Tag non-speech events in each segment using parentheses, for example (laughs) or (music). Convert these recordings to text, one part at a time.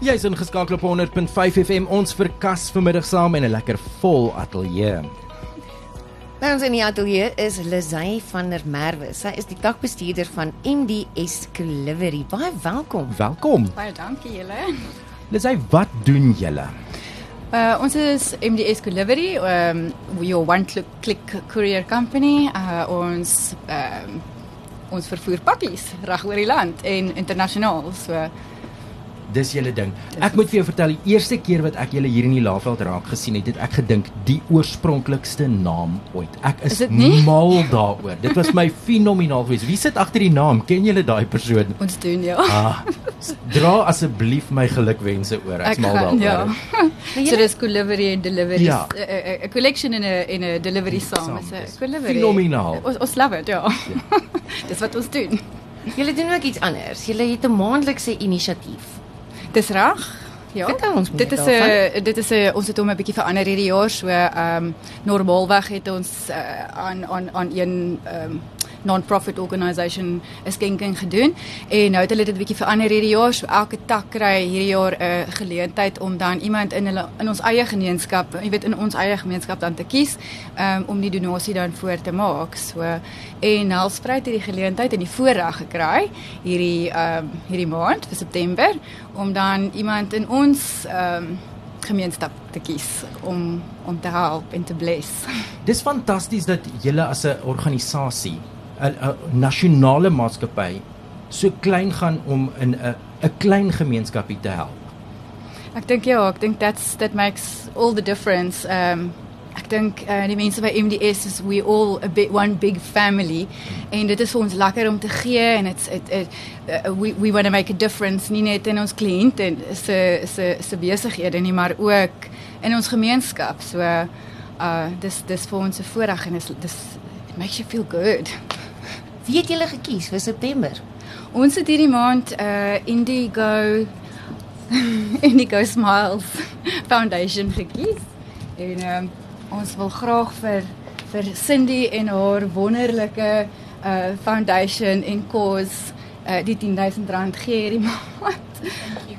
Jy's ingeskakel op 100.5 FM ons verkas vanmiddag saam in 'n lekker vol ateljee. By ons in die ateljee is Lizay van der Merwe. Sy is die takbestuurder van MDS Delivery. Baie welkom. Welkom. Baie dankie julle. Lizay, wat doen julle? Uh ons is MDS Delivery, um your one click, click courier company. Uh ons um ons vervoer pakkies reg oor die land en internasionaal. So Dis julle ding. Ek moet vir jou vertel, die eerste keer wat ek julle hier in die Laveld raak gesien het, het ek gedink die oorspronklikste naam ooit. Ek is, Is mal daaroor. Dit was my (laughs) fenomenaal geweest. Wie sit agter die naam? Ken julle daai persoon? ons doen ja. Ah, dra asseblief my gelukwense oor. Ek's mal gaan, daaroor. ja. So dis delivery en delivery. Ja. 'n 'n collection en 'n en 'n delivery saam. Is 'n delivery. fenomenaal. Ons ons love it, ja. (laughs) dis wat ons doen. Julle doen ook iets anders. Julle het 'n maandelikse inisiatief. Dis reg. Ja. Vertel ons dit is. 'n dit is 'n ons het hom 'n bietjie verander hierdie jaar so ehm um, normaalweg het ons uh, aan aan aan een ehm um, non-profit organisation 'n skenking gedoen en nou het hulle dit 'n bietjie verander hierdie jaar so elke tak kry hierdie jaar 'n uh, geleentheid om dan iemand in hulle in ons eie gemeenskap jy weet in ons eie gemeenskap dan te kies um, om die donasie dan voor te maak so en Helspruit het die geleentheid en die voorreg gekry hierdie um, hierdie maand vir September om dan iemand in ons um, gemeenskap te kies om om te help en te bless. Dis fantasties dat julle as 'n organisasie, 'n nasionale maatskappy so klein gaan om in 'n 'n klein gemeenskapie te help. Ek dink ja, ek dink that's that makes all the difference. Um ek dink uh, die mense by MDS is we all a bit one big family en dit is vir ons lekker om te gee en it's it, it uh, we we want to make a difference nie net in ons kliënt en se se se besighede nie, maar ook in ons gemeenskap. So uh dis dis vir ons 'n voorreg en dis dis it makes you feel good. Wie het julle gekies vir September? Ons het hierdie maand uh Indigo (laughs) Indigo Smiles Foundation gekies. En um, ons wil graag vir vir Cindy en haar wonderlike uh foundation en cause uh die 10000 rand gee hierdie (laughs) maand.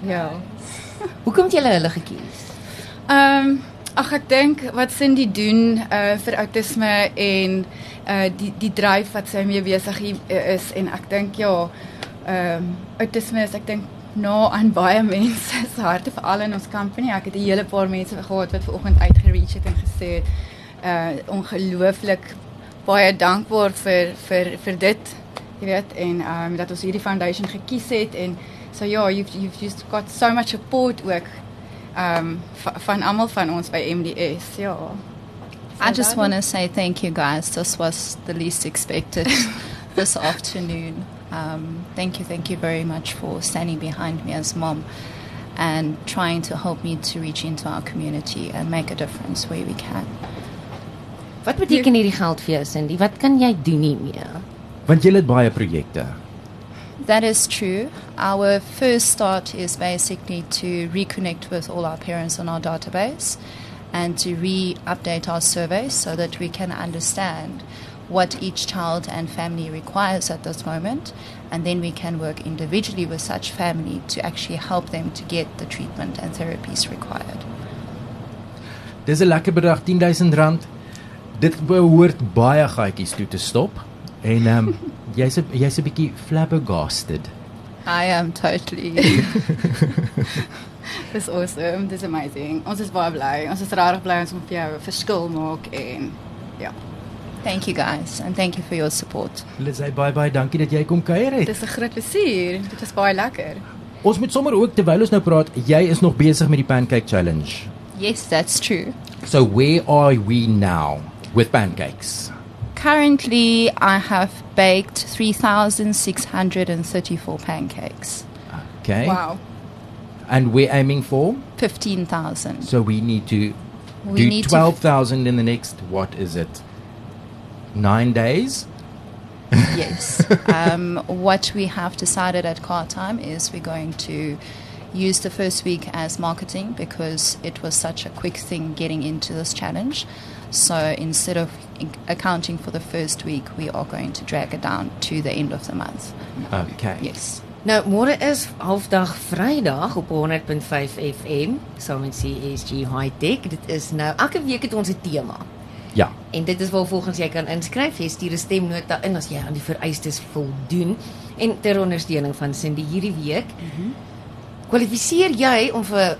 Ja. Hoekom het julle hulle gekies? Ehm um, ag ek dink wat Cindy doen uh vir outisme en uh die die dryf wat sy mee besig i- is en ek dink ja ehm um, outisme is ek dink na aan baie (laughs) mense se harte veral in ons company. Ek het 'n hele paar mense gehad wat ver oggend uitgereach het en gesê het uh ongelooflik baie dankbaar vir vir vir dit. Jy weet en ehm um, dat ons hierdie foundation gekies het en so ja, you've you've just got so much support ook um v- van almal van ons by MDS. Ja. I just want to say thank you guys. This was the least expected (laughs) this afternoon. Um, thank you, thank you very much for standing behind me as mom and trying to help me to reach into our community and make a difference where we can. Wat beteken hierdie geld vir jou, Cindy? Wat kan jy doen hiermee? Want julle het baie projekte. That is true. Our first start is basically to reconnect with all our parents on our database and to re update our surveys so that we can understand what each child and family requires at this moment. And then we can work individually with such family to actually help them to get the treatment and therapies required. Dis 'n lekker bedrag, 10000 rand. Dit behoort baie gaatjies toe te stop. En ehm um, jy's jy's 'n bietjie flabbergasted. I am totally. (laughs) Dis awesome. Dis amazing. Ons is baie bly. Ons is regtig bly ons moet vir jou 'n verskil maak en ja. thank you guys and thank you for your support. Lizzy, baie baie dankie dat jy kom kuier het. Dis 'n groot plesier. Dit is baie lekker. Ons moet sommer ook terwyl ons nou praat, jy is nog besig met die pancake challenge. Yes, that's true. So where are we now with pancakes? Currently, I have baked 3,634 pancakes. Okay. Wow. And we're aiming for 15,000. so we need to We do need to- 12,000 in the next what is it? 9 days? Yes. (laughs) um, what we have decided at Car Time is we're going to use the first week as marketing because it was such a quick thing getting into this challenge. So instead of in- accounting for the first week, we are going to drag it down to the end of the month. Okay. Yes. Nou môre is halfdag Vrydag op 100.5 FM saam met CSG High Tech. Dit is nou elke week het ons 'n tema. Ja. En dit is waar volgens jy kan inskryf. Jy stuur 'n stemnota in as jy aan die vereistes voldoen en ter ondersteuning van Cindy hierdie week. Mm -hmm. Kwalifiseer jy om vir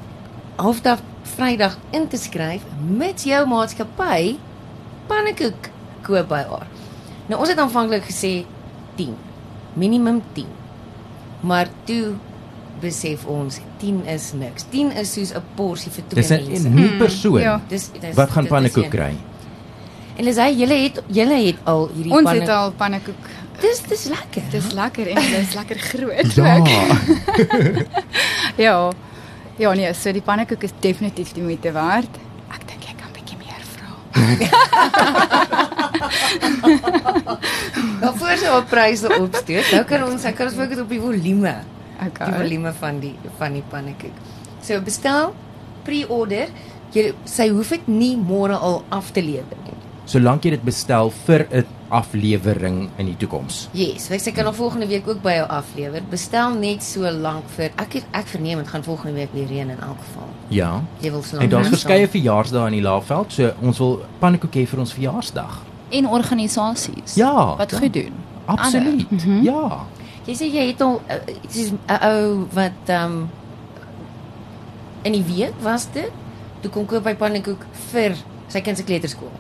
halfdag Vrydag in te skryf met jou maatskappy pannekoek koop by haar. Nou ons het aanvanklik gesê 10. Minimum 10. Maar toe besef ons 10 is niks. 10 is soos 'n porsie vir twee Dis 'n mense. nuwe persoon. ja. Dis, dis Wat gaan pannekoek kry? En dis hy, julle het julle het al hierdie Ons panne. het al pannekoek. Dis dis lekker. Dis lekker en dit is lekker groot. Ja. ook. (laughs) (laughs) Ja. Ja, nee, so die pannekoek is definitief die moeite werd. Ek dink jy kan bietjie meer vra. Nou voor sy op pryse opsteek, nou kan ons ek kan ons fokus op die volume. Die Okay. volume van die van die pannekoek. So bestel pre-order. Jy sy hoef dit nie môre al af te lewer nie. Solank jy dit bestel vir 'n aflewering in die toekoms. Yes, sy sy kan nog volgende week ook by jou aflewer. Bestel net so lank vir ek het- ek verneem dit gaan volgende week weer reën in elk geval. Ja. Jy wil so lank En daar's verskeie verjaarsdae in die Laagveld, so ons wil pannekoek hê vir ons verjaarsdag. In organisasies Ja, wat ja. goed doen. Absoluut. Ja. Jy sê jy het al uh, soos 'n ou wat ehm um, in die week was dit toe kom koop by pannekoek vir sy kind se kleuterskool.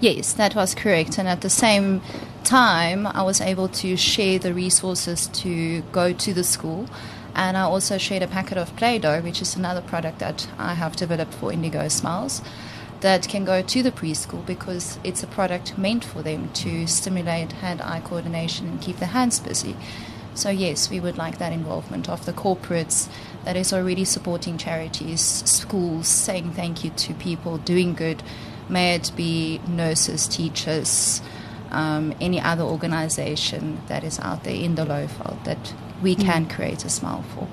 Yes, that was correct. And at the same time, I was able to share the resources to go to the school. And I also shared a packet of Play Doh, which is another product that I have developed for Indigo Smiles, that can go to the preschool because it's a product meant for them to stimulate hand eye coordination and keep their hands busy. So, yes, we would like that involvement of the corporates that is already supporting charities, schools, saying thank you to people doing good, may it be nurses, teachers, um, any other organization that is out there in the Lowveld that we can create a smile for.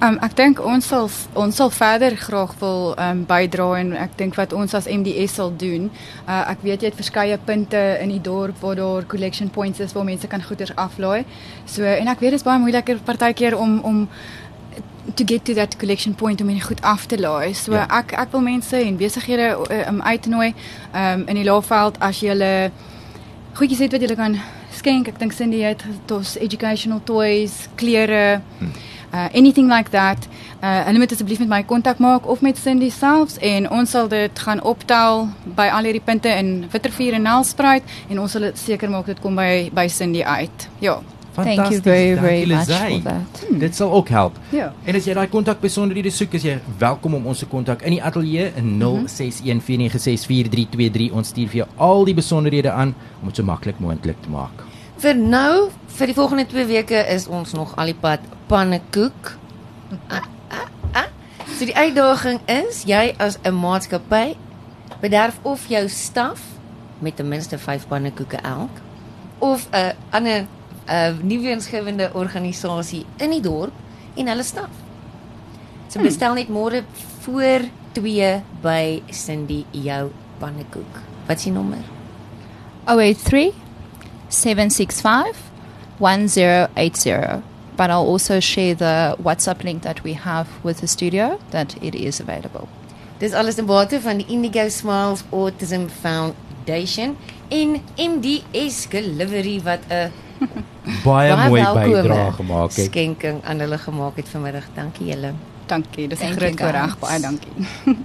Um ek dink ons sal ons sal verder graag wil um bydra en ek dink wat ons as MDS sal doen. Uh ek weet jy het verskeie punte in die dorp waar daar collection points is waar mense kan goeder aflaai. So en ek weet dit is baie moeiliker partykeer om om to get to that collection point om dit goed af te laai. So Ja. ek ek wil mense en besighede uh, um uit te nooi um in die Laagveld as jy hulle goedjies het wat jy kan skenk. Ek dink Cindy het dos educational toys, klere, uh anything like that. Uh hulle moet asseblief met my kontak maak of met Cindy selfs en ons sal dit gaan optel by al hierdie punte in Wittervier en Nelspruit en ons sal seker maak dit kom by by Cindy uit. Ja. Thank you Fantasties. very, very much Lizay. for that. Dit sal ook help. Ja. En as jy daai kontak besonderhede soek, is jy welkom om ons te kontak in die ateljee in 0614964323. Ons stuur vir jou al die besonderhede aan om dit so maklik moontlik te maak. Vir nou, vir die volgende 2 weke is ons nog al die pad pannekoek. Ah, ah, ah. So die uitdaging is jy as 'n maatskappy bederf of jou staf met ten minste 5 pannekoeke elk of 'n ander 'n nuwensgewende organisasie in die dorp en hulle staf. So bestel net môre voor 2 by Cindy jou pannekoek. Wat is die nommer? 083 765 1080. But I'll also share the WhatsApp link that we have with the studio that it is available. Dis alles in bate van die Indigo Smiles Autism Foundation en MDS Delivery wat 'n (laughs) Baie, mooi bydrae gemaak het. Skenking aan hulle gemaak het vanmiddag. Dankie julle. Dankie. Dis 'n groot voorreg. Baie dankie. (laughs)